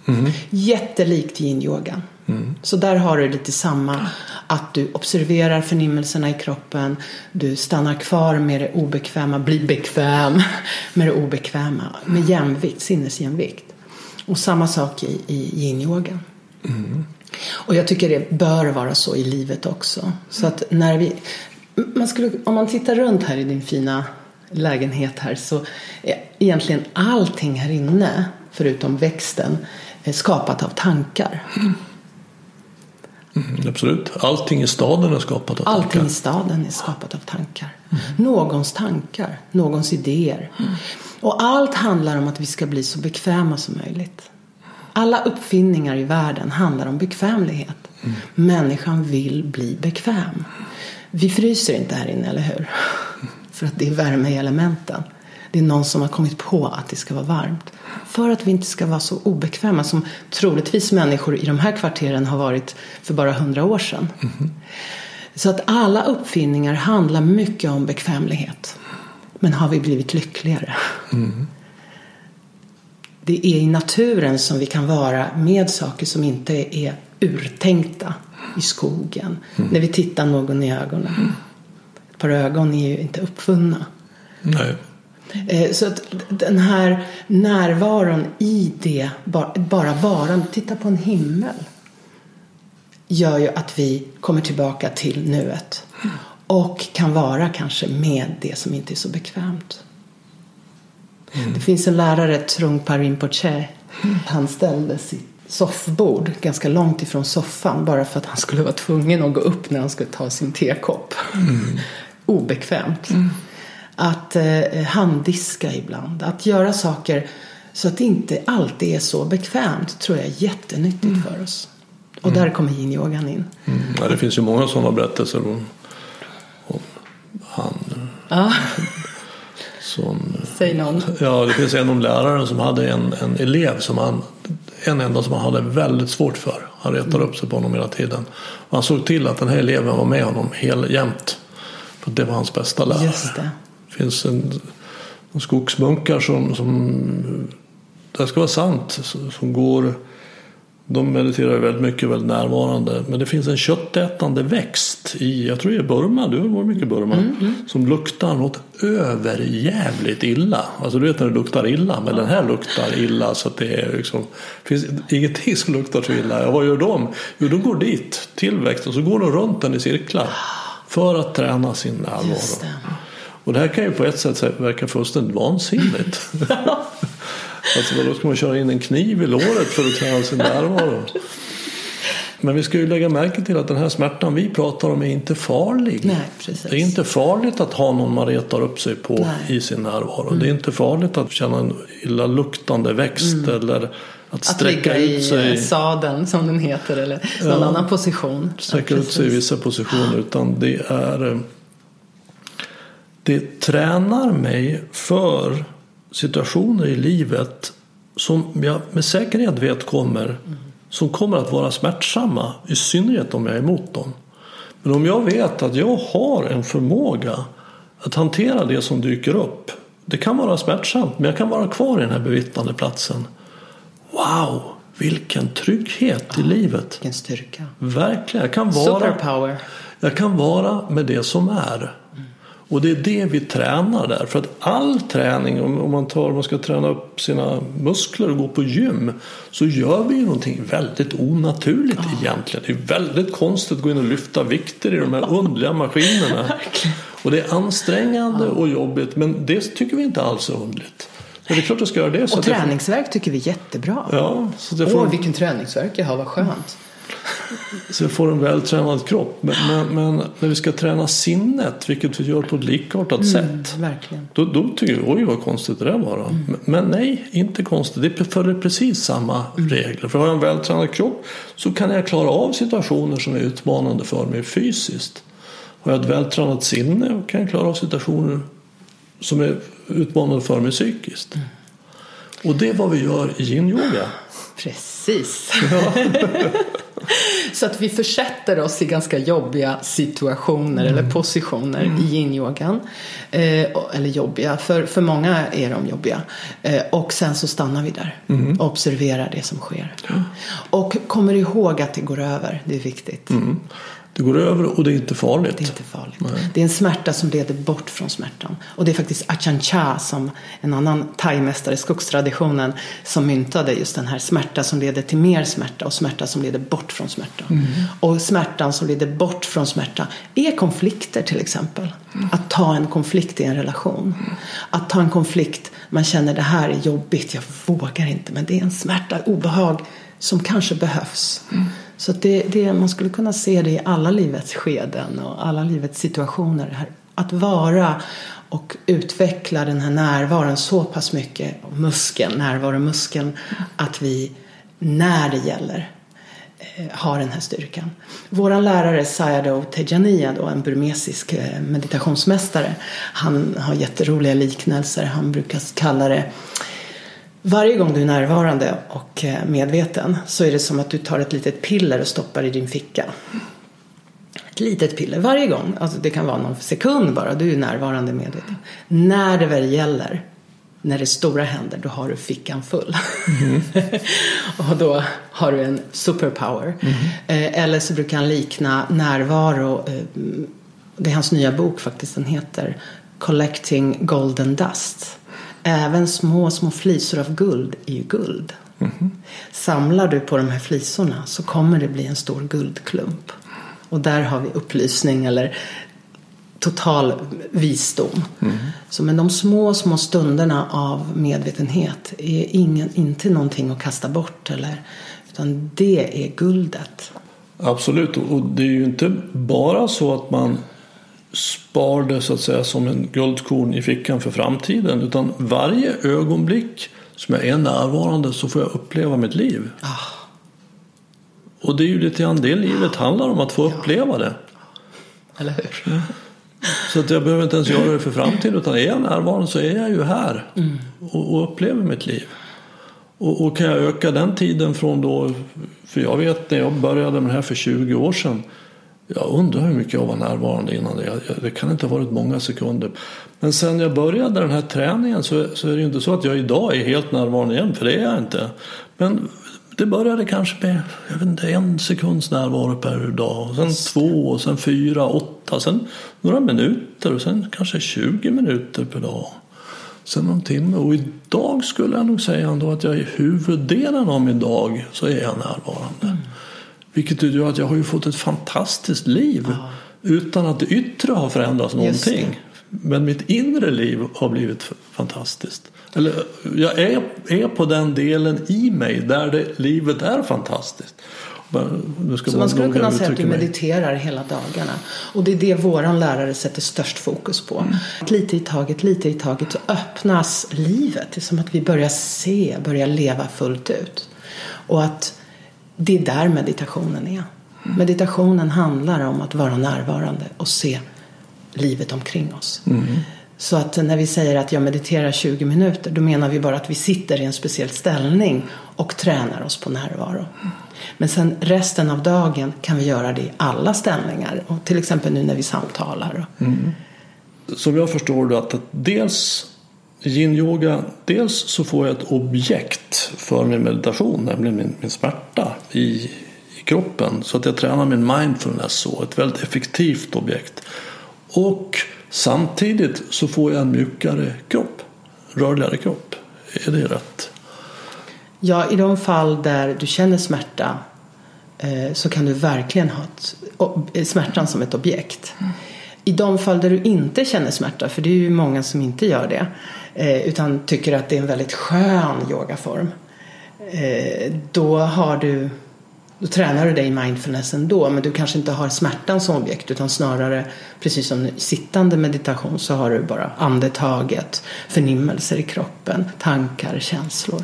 Mm. Jättelikt yin-yogan. Mm. Så där har du lite samma, att du observerar förnimmelserna i kroppen, du stannar kvar med det obekväma, blir bekväm med det obekväma, med jämvikt, sinnesjämvikt. Och samma sak i, i yin-yogan. Mm. Och jag tycker det bör vara så i livet också. Så att när vi, man skulle, om man tittar runt här i din fina lägenhet här så är egentligen allting här inne, förutom växten, skapat av tankar. Mm. Mm, absolut. Allting i staden är skapat av tankar. Allting i staden är skapat av tankar. Mm. Någons tankar, någons idéer. Mm. Och allt handlar om att vi ska bli så bekväma som möjligt. Alla uppfinningar i världen handlar om bekvämlighet. Mm. Människan vill bli bekväm. Vi fryser inte här inne, eller hur? För att det är värme i elementen. Det är någon som har kommit på att det ska vara varmt. För att vi inte ska vara så obekväma som troligtvis människor i de här kvarteren har varit för bara hundra år sedan. Mm. Så att alla uppfinningar handlar mycket om bekvämlighet. Men har vi blivit lyckligare? Mm. Det är i naturen som vi kan vara med saker som inte är urtänkta. I skogen, mm. när vi tittar någon i ögonen. Ett par ögon är ju inte uppfunna. Nej. Eh, så att den här närvaron i det, bara varan, titta på en himmel gör ju att vi kommer tillbaka till nuet. Och kan vara kanske med det som inte är så bekvämt. Mm. Det finns en lärare, Trungpa Rinpoche. Han ställde sitt soffbord ganska långt ifrån soffan bara för att han skulle vara tvungen att gå upp när han skulle ta sin tekopp. Mm. Obekvämt. Mm. Att eh, handdiska ibland. Att göra saker så att det inte alltid är så bekvämt tror jag är jättenyttigt mm. för oss. Och där kommer yin-yogan in. Mm. Ja, det finns ju många sådana berättelser han. Ja. Som, Säg någon. Ja, det finns en om läraren som hade en, en elev som han, en enda som han hade väldigt svårt för. Han retade mm. upp sig på honom hela tiden. Och han såg till att den här eleven var med honom hel, jämt. För det var hans bästa lärare. Just det. Finns en, en skogsmunkar som, som, det ska vara sant, som går de mediterar väldigt mycket, väldigt närvarande. Men det finns en köttätande växt i, jag tror det är Burma, du har varit mycket i Burma, mm, mm. som luktar något överjävligt illa. Alltså du vet när det luktar illa, men den här luktar illa så att det är liksom, finns ingenting som luktar så illa. Ja, vad gör de? Jo, de går dit till växten så går de runt den i cirklar. För att träna sin närvaro. Och det här kan ju på ett sätt verka fullständigt vansinnigt. alltså då ska man köra in en kniv i låret för att träna sin närvaro. Men vi ska ju lägga märke till att den här smärtan vi pratar om är inte farlig. Nej. Det är inte farligt att ha någon man retar upp sig på Nej. i sin närvaro. Det är inte farligt att känna en illaluktande växt eller att Att sträcka ligga ut i sig. eh, sadeln som den heter eller någon Ja. annan position. sträcka Ja, ut sig i vissa positioner utan det är eh, det tränar mig för situationer i livet som jag med säkerhet vet kommer som kommer att vara smärtsamma i synnerhet om jag är emot dem. Men om jag vet att jag har en förmåga att hantera det som dyker upp. Det kan vara smärtsamt men jag kan vara kvar i den här bevittnande platsen. Wow, vilken trygghet i livet. Vilken styrka. Verkligen. Jag kan vara, Superpower. jag kan vara med det som är. Och det är det vi tränar där. För att all träning, om man, tar, om man ska träna upp sina muskler och gå på gym. Så gör vi ju någonting väldigt onaturligt egentligen. Det är väldigt konstigt att gå in och lyfta vikter i de här underliga maskinerna. Och det är ansträngande och jobbigt. Men det tycker vi inte alls är underligt. Så det är klart jag ska göra det. Så Och jag får- träningsverk tycker vi är jättebra. Ja, så att jag Åh, får, vilken träningsverk jag har, vad skönt. Så jag får en vältränad kropp. Men, men, men när vi ska träna sinnet, vilket vi gör på ett likartat sätt. Verkligen. Då, då tycker jag, oj vad konstigt det där var. då. Men, men nej, inte konstigt. Det följer precis samma regler. För har jag en vältränad kropp så kan jag klara av situationer som är utmanande för mig fysiskt. Har jag ett vältränat sinne kan jag klara av situationer som är utmanande för mig psykiskt. Och det är vad vi gör i yin-yoga. Precis. Så att vi försätter oss i ganska jobbiga situationer eller positioner i yin-yogan. Eh, eller jobbiga, för, för många är de jobbiga. Eh, och sen så stannar vi där och observerar det som sker. Och kommer ihåg att det går över, det är viktigt. Det går över och det är inte farligt. Det är inte farligt. Det är en smärta som leder bort från smärtan. Och det är faktiskt Achan Cha, som en annan thaimästare i skogstraditionen, som myntade just den här smärta som leder till mer smärta och smärta som leder bort från smärta. Och smärtan som leder bort från smärta är konflikter till exempel. Att ta en konflikt i en relation. Att ta en konflikt, man känner det här är jobbigt, jag vågar inte, men det är en smärta, obehag som kanske behövs. Så att det, det, man skulle kunna se det i alla livets skeden och alla livets situationer. Här. Att vara och utveckla den här närvaron så pass mycket, muskeln, närvaromuskeln, att vi när det gäller eh, har den här styrkan. Vår lärare Sayadaw Tejania, då, en burmesisk eh, meditationsmästare, han har jätteroliga liknelser. Han brukar kalla det varje gång du är närvarande och eh, medveten så är det som att du tar ett litet piller och stoppar i din ficka. Ett litet piller varje gång. Alltså det kan vara någon sekund bara. Du är närvarande medveten. När det väl gäller, när det stora händer, då har du fickan full. och då har du en superpower. Eh, eller så brukar han likna närvaro. Eh, det är hans nya bok faktiskt. Den heter Collecting Golden Dust. Även små, små flisor av guld är ju guld. Samlar du på de här flisorna så kommer det bli en stor guldklump. Och där har vi upplysning eller total visdom. Så men de små, små stunderna av medvetenhet är ingen, inte någonting att kasta bort. Eller, utan det är guldet. Absolut, och det är ju inte bara så att man spar det så att säga som en guldkorn i fickan för framtiden. Utan varje ögonblick som jag är närvarande så får jag uppleva mitt liv. Och det är ju lite grann det livet handlar om, att få uppleva det. Eller hur? Så att jag behöver inte ens göra det för framtiden utan är jag närvarande så är jag ju här och, och upplever mitt liv. Och, och kan jag öka den tiden från då, för jag vet när jag började med det här för 20 år sedan jag undrar hur mycket jag var närvarande innan det. Det kan inte ha varit många sekunder. Men sen jag började den här träningen så, så är det ju inte så att jag idag är helt närvarande igen, för det är jag inte. Men det började kanske med jag vet inte, en sekunds närvaro per dag. Och sen två, och sen fyra, åtta, sen några minuter och sen kanske 20 minuter per dag. Sen någon timme. Och idag skulle jag nog säga ändå att jag i huvuddelen av min dag så är jag närvarande. Vilket gör att jag har ju fått ett fantastiskt liv utan att det yttre har förändrats någonting. Men mitt inre liv har blivit fantastiskt. Eller jag är, är på den delen i mig där det, livet är fantastiskt. Men Så man skulle kunna säga att du mig. mediterar hela dagarna. Och det är det våran lärare sätter störst fokus på. Mm. Lite i taget, lite i taget så öppnas livet. Det är som att vi börjar se, börjar leva fullt ut. Och att det är där meditationen är. Mm. Meditationen handlar om att vara närvarande och se livet omkring oss. Mm. Så att när vi säger att jag mediterar 20 minuter då menar vi bara att vi sitter i en speciell ställning och tränar oss på närvaro. Men sen resten av dagen kan vi göra det i alla ställningar. Och till exempel nu när vi samtalar. Som jag förstår det att dels yin-yoga, dels så får jag ett objekt för min meditation, nämligen min, min smärta i, i kroppen. Så att jag tränar min mindfulness så, ett väldigt effektivt objekt. Och samtidigt så får jag en mjukare kropp, rörligare kropp. Är det rätt? Ja, i de fall där du känner smärta eh, så kan du verkligen ha ett, smärtan som ett objekt. I de fall där du inte känner smärta, för det är ju många som inte gör det, utan tycker att det är en väldigt skön yogaform. Eh, då har du då tränar du dig i mindfulness ändå men du kanske inte har smärtan som objekt utan snarare precis som sittande meditation så har du bara andetaget, förnimmelser i kroppen, tankar, känslor.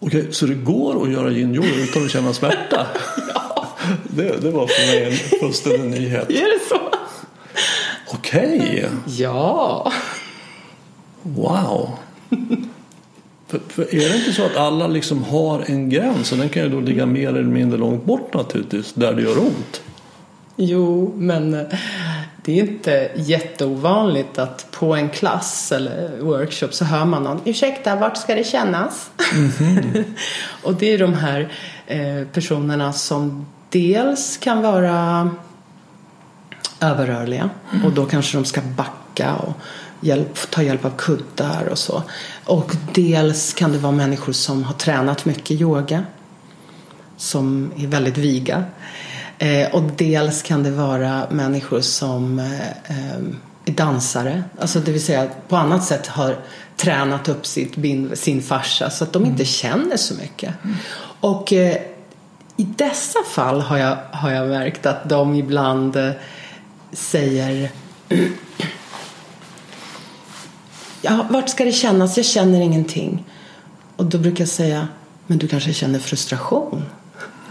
Okej, så det går att göra yin-yoga utan att känna smärta? ja. det, det var för mig en fullständig nyhet. Är det så? Okej, Ja. Wow. För, för är det inte så att alla liksom har en gräns och den kan ju då ligga mer eller mindre långt bort naturligtvis där det gör ont? Jo, men eh, det är inte jätteovanligt att på en klass eller workshop så hör man någon Ursäkta, vart ska det kännas? och det är de här eh, personerna som dels kan vara överrörliga och då kanske de ska backa och hjälp, ta hjälp av kuddar och så. Och dels kan det vara människor som har tränat mycket yoga som är väldigt viga. Eh, och dels kan det vara människor som eh, eh, är dansare, alltså det vill säga på annat sätt har tränat upp sitt sin fascia så att de inte känner så mycket. Och eh, i dessa fall har jag, har jag märkt att de ibland eh, säger Ja, vart ska det kännas? Jag känner ingenting. Och då brukar jag säga, men du kanske känner frustration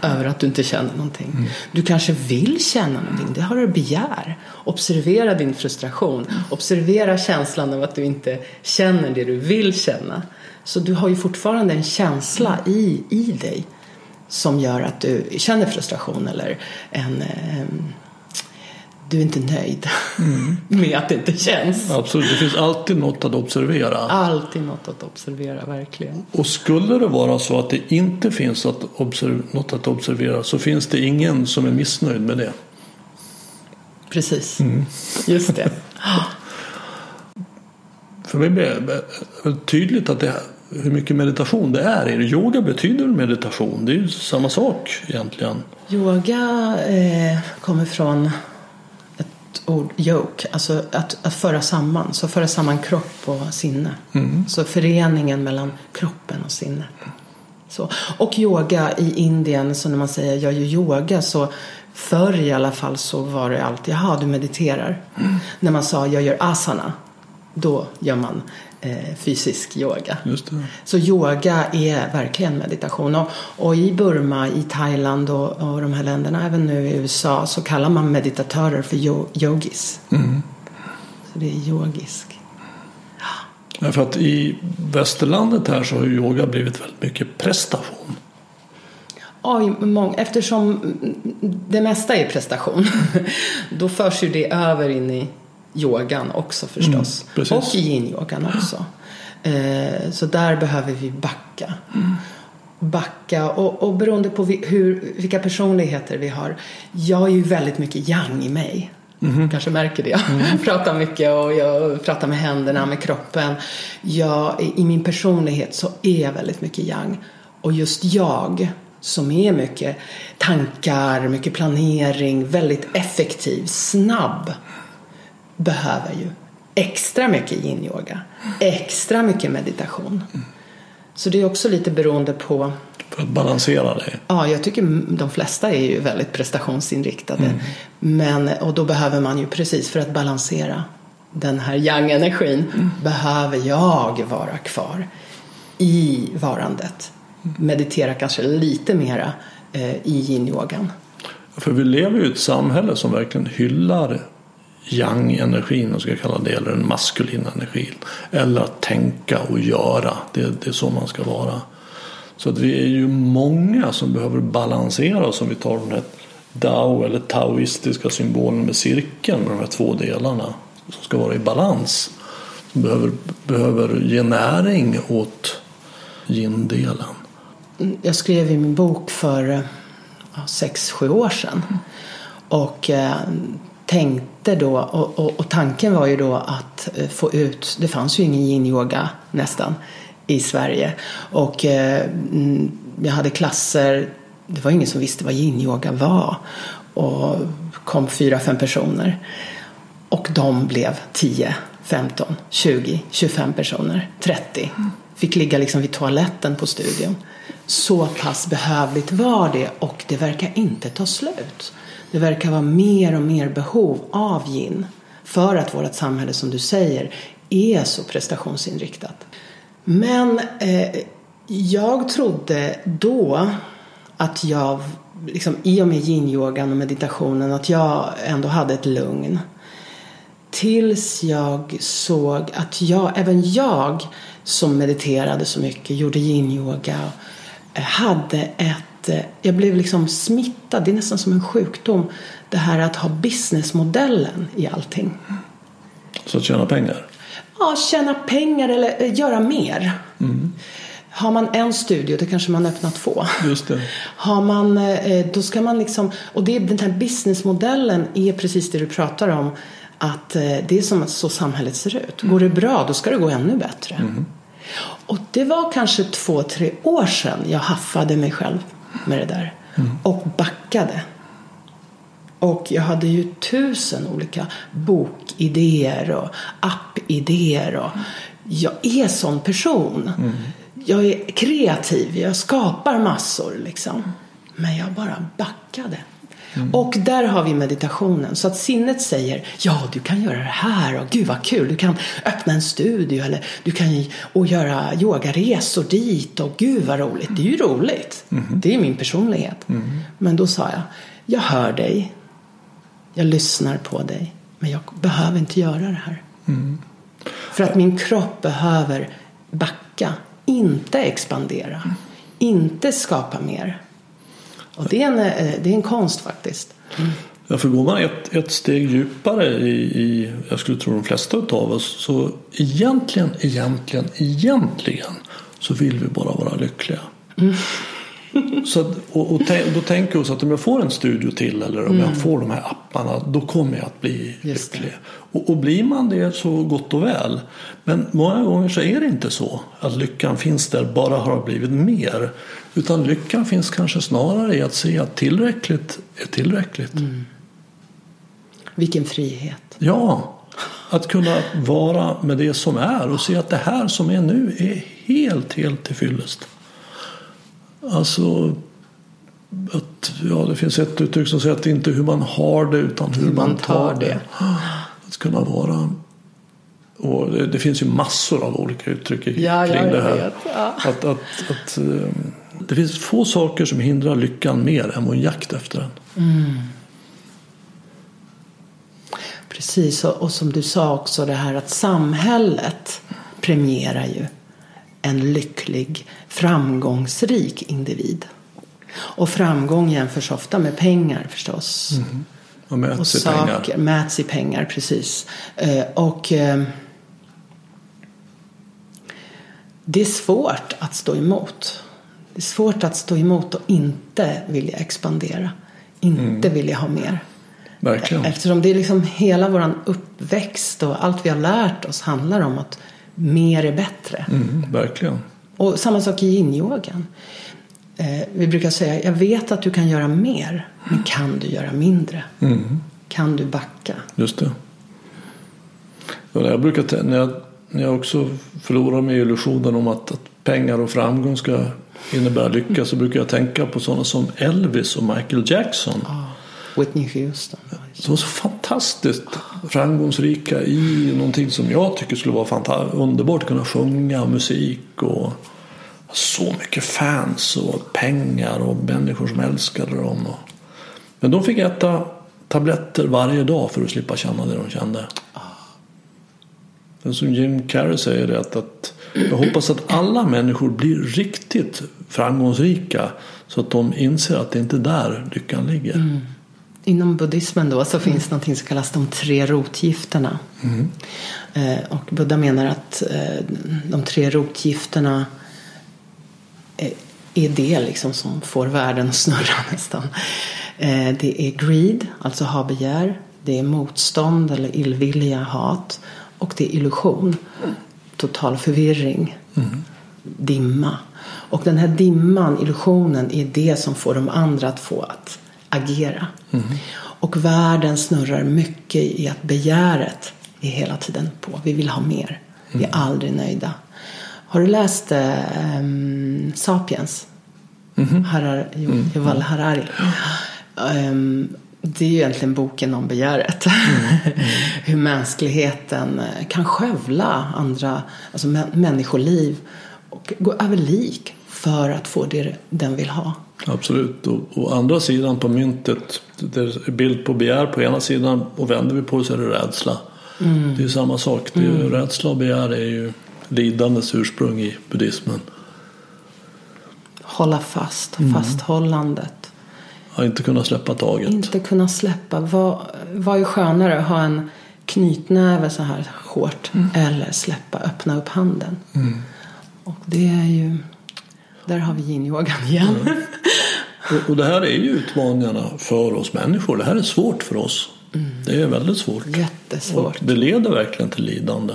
över att du inte känner någonting. Du kanske vill känna någonting, det har du begär. Observera din frustration. Observera känslan av att du inte känner det du vill känna. Så du har ju fortfarande en känsla i, i dig som gör att du känner frustration eller en, em, du är inte nöjd med att det inte känns. Absolut, det finns alltid något att observera. Alltid något att observera, verkligen. Och skulle det vara så att det inte finns att något att observera så finns det ingen som är missnöjd med det. Precis, just det. För mig blir det tydligt att det, hur mycket meditation det är. Yoga betyder meditation, det är ju samma sak egentligen. Yoga eh, kommer från ett ord, yoke, alltså att, att föra samman. Så föra samman kropp och sinne. Så föreningen mellan kroppen och sinnet. Så. Och yoga i Indien, så när man säger jag gör yoga så förr i alla fall så var det alltid, jaha du mediterar. När man sa jag gör asana, då gör man fysisk yoga. Så yoga är verkligen meditation. Och, och i Burma, i Thailand och, och de här länderna, även nu i USA, så kallar man meditatörer för yo- yogis. Så det är yogisk. Ja, för att i västerlandet här så har yoga blivit väldigt mycket prestation. Oj, eftersom det mesta är prestation, då förs ju det över in i yogan också förstås. Mm, och i yin-yogan också. Eh, så där behöver vi backa. Backa och, och beroende på vi, hur, vilka personligheter vi har. Jag är ju väldigt mycket yang i mig. Kanske märker det. Jag pratar mycket och jag pratar med händerna, med kroppen. Jag, I min personlighet så är jag väldigt mycket yang. Och just jag som är mycket tankar, mycket planering, väldigt effektiv, snabb, behöver ju extra mycket yin-yoga, extra mycket meditation. Så det är också lite beroende på För att balansera det. Ja, jag tycker de flesta är ju väldigt prestationsinriktade. Men, och då behöver man ju precis för att balansera den här yang-energin behöver jag vara kvar i varandet. Meditera kanske lite mera eh, i yin-yogan. För vi lever ju i ett samhälle som verkligen hyllar yang-energin, om ska kalla det, eller den maskulina energin. Eller att tänka och göra. Det, det är så man ska vara. Så att vi är ju många som behöver balansera oss om vi tar den här Dao eller taoistiska symbolen med cirkeln med de här två delarna som ska vara i balans. Som behöver, behöver ge näring åt yin-delen. Jag skrev i min bok för eh, ja, sex, sju år sedan. Och eh, tänkte då, och, och, och tanken var ju då att eh, få ut, det fanns ju ingen yin-yoga nästan i Sverige. Och eh, mm, jag hade klasser, det var ingen som visste vad yin-yoga var. Och kom fyra, fem personer. Och de blev 10, 15, 20, 25 personer, 30. Fick ligga liksom vid toaletten på studion. Så pass behövligt var det och det verkar inte ta slut. Det verkar vara mer och mer behov av yin. För att vårt samhälle, som du säger, är så prestationsinriktat. Men eh, jag trodde då att jag, liksom, i och med yin-yogan och meditationen, att jag ändå hade ett lugn. Tills jag såg att jag, även jag som mediterade så mycket, gjorde yin-yoga, eh, hade ett, jag blev liksom smittad, det är nästan som en sjukdom, det här att ha businessmodellen i allting. Så att tjäna pengar? Ja, tjäna pengar eller göra mer. Mm. Har man en studio, då kanske man öppnar två. Just det. Har man, då ska man liksom, och det, den här businessmodellen är precis det du pratar om. Att det är som så samhället ser ut. Går det bra, då ska det gå ännu bättre. Mm. Och det var kanske två, tre år sedan jag haffade mig själv med det där. Mm. Och backade. Och jag hade ju tusen olika bokidéer och appidéer. Och jag är sån person. Mm. Jag är kreativ, jag skapar massor liksom. Men jag bara backade. Mm. Och där har vi meditationen. Så att sinnet säger ja, du kan göra det här och gud vad kul. Du kan öppna en studio eller du kan och göra yogaresor dit och gud vad roligt. Det är ju roligt. Mm. Det är min personlighet. Mm. Men då sa jag, jag hör dig. Jag lyssnar på dig. Men jag behöver inte göra det här. Mm. För att min kropp behöver backa. Inte expandera. Inte skapa mer. Och det är en, det är en konst faktiskt. Mm. Ja, för går man ett, ett steg djupare i, i, jag skulle tro de flesta av oss, så egentligen, egentligen, egentligen så vill vi bara vara lyckliga. Mm. Så och, och då tänker vi oss att om jag får en studio till eller om mm. jag får de här apparna då kommer jag att bli lycklig. Och, och blir man det så gott och väl. Men många gånger så är det inte så att lyckan finns där bara har blivit mer. Utan lyckan finns kanske snarare i att se att tillräckligt är tillräckligt. Mm. Vilken frihet. Ja, att kunna vara med det som är och se att det här som är nu är helt, helt till fyllest. Alltså att, ja, det finns ett uttryck som säger att det inte är hur man har det utan hur, hur man, man tar det. det. Att kunna vara och det, det, finns ju massor av olika uttryck kring ja, ja, det här. Ja. Att, att, att, um, det finns få saker som hindrar lyckan mer än vår jakt efter den. Mm. Precis, och, och som du sa också det här att samhället premierar ju en lycklig, framgångsrik individ. Och framgång jämförs ofta med pengar förstås. Mm. Och mäts och i saker, pengar. Mäts i pengar, precis. Eh, och eh, det är svårt att stå emot. Det är svårt att stå emot och inte vilja expandera. Inte mm. vilja ha mer. Verkligen. Eftersom det är liksom hela vår uppväxt och allt vi har lärt oss handlar om att mer är bättre. Mm, verkligen. Och samma sak i yin-yogan. eh, vi brukar säga, jag vet att du kan göra mer, men kan du göra mindre? Mm. Kan du backa? Just det. Och jag brukar, när, jag, när jag också förlorar mig i illusionen om att, att pengar och framgång ska innebära lycka så brukar jag tänka på sådana som Elvis och Michael Jackson. Ja. Whitney Houston. Som var så fantastiskt framgångsrika i någonting som jag tycker skulle vara underbart. Att kunna sjunga musik och så mycket fans och pengar och människor som älskade dem. Men de fick äta tabletter varje dag för att slippa känna det de kände. Men som Jim Carrey säger det att, att jag hoppas att alla människor blir riktigt framgångsrika så att de inser att det inte är där lyckan ligger. Inom buddhismen då så finns någonting som kallas de tre rotgifterna. Eh, och Buddha menar att eh, de tre rotgifterna eh, är det liksom som får världen att snurra nästan. Eh, det är greed, alltså ha-begär. Det är motstånd eller illvilja, hat. Och det är illusion, total förvirring, dimma. Och den här dimman, illusionen, är det som får de andra att få att agera. Och världen snurrar mycket i att begäret är hela tiden på. Vi vill ha mer. Vi är aldrig nöjda. Har du läst um, Sapiens? Harar, Jo- Yuval Harari. Ehm, det är ju egentligen boken om begäret. Hur mänskligheten eh, kan skövla andra, alltså mä- människoliv och gå över lik för att få det den vill ha. Absolut. Och, och andra sidan på myntet, det är bild på begär på ena sidan och vänder vi på det så är det rädsla. Det är samma sak. Det är ju, Rädsla och begär är ju lidandets ursprung i buddhismen. Hålla fast, fasthållandet. Att inte kunna släppa taget. Inte kunna släppa. Vad, vad är skönare? Att ha en knytnäve så här hårt eller släppa, öppna upp handen. Och det är ju, där har vi yin-yogan igen. Och, och det här är ju utmaningarna för oss människor. Det här är svårt för oss. Det är väldigt svårt. Jättesvårt. Och det leder verkligen till lidande.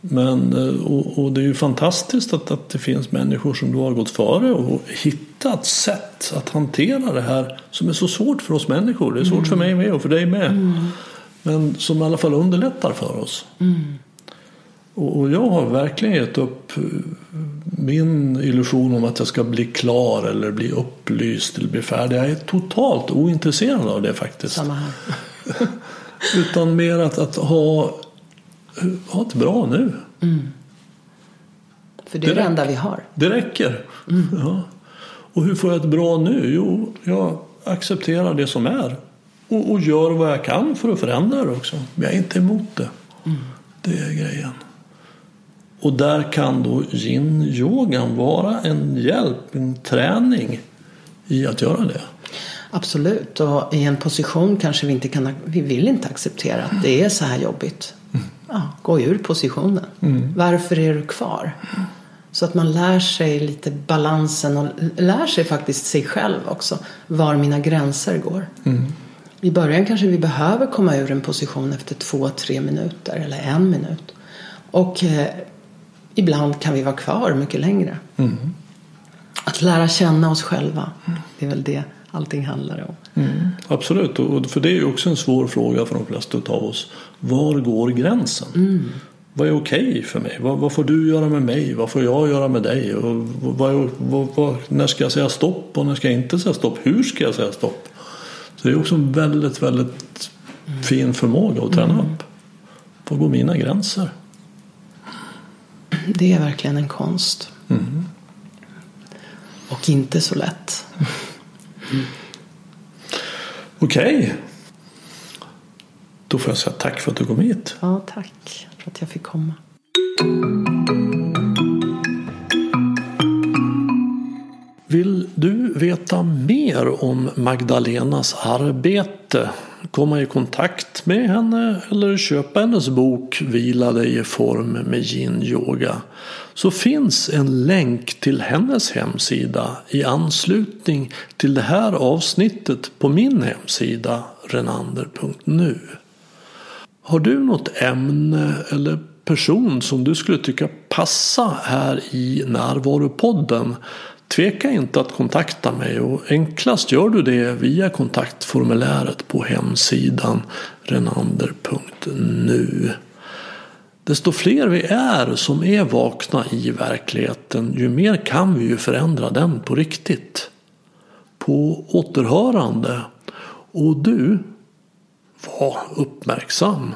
Men, eh, och, och det är ju fantastiskt att, att det finns människor som då har gått före och hittat sätt att hantera det här som är så svårt för oss människor. Det är svårt för mig med och för dig med. Men som i alla fall underlättar för oss. Och, jag har verkligen gett upp eh, min illusion om att jag ska bli klar eller bli upplyst eller bli färdig. Jag är totalt ointresserad av det faktiskt. Samma här. Utan mer att, att ha, ha ett bra nu. För det är det enda vi har. Det räcker. Ja. Och hur får jag ett bra nu? Jo, jag accepterar det som är. Och, och gör vad jag kan för att förändra det också. Men jag är inte emot det. Det är grejen. Och där kan då yin-yogan vara en hjälp, en träning i att göra det. Absolut. Och i en position kanske vi inte kan, vi vill inte acceptera att det är så här jobbigt. Ja, gå ur positionen. Varför är du kvar? Så att man lär sig lite balansen och lär sig faktiskt sig själv också. Var mina gränser går. I början kanske vi behöver komma ur en position efter två, tre minuter eller en minut. Och eh, ibland kan vi vara kvar mycket längre. Att lära känna oss själva. Det är väl det allting handlar om. Absolut, och för det är ju också en svår fråga för de flesta av oss. Var går gränsen? Vad är okej för mig? Vad, vad får du göra med mig? Vad får jag göra med dig? Och vad, vad, vad, vad, när ska jag säga stopp och när ska jag inte säga stopp? Hur ska jag säga stopp? Så det är också en väldigt, väldigt fin förmåga att träna upp. Var går mina gränser? Det är verkligen en konst. Och inte så lätt. Okej. Då får jag säga tack för att du kom hit. Ja, tack för att jag fick komma. Vill du veta mer om Magdalenas arbete? Komma i kontakt med henne eller köpa hennes bok Vila dig i form med yin yoga så finns en länk till hennes hemsida i anslutning till det här avsnittet på min hemsida renander.nu. Har du något ämne eller person som du skulle tycka passa här i Närvaropodden? Tveka inte att kontakta mig och enklast gör du det via kontaktformuläret på hemsidan renander.nu. Desto fler vi är som är vakna i verkligheten ju mer kan vi ju förändra den på riktigt. På återhörande och du var uppmärksam.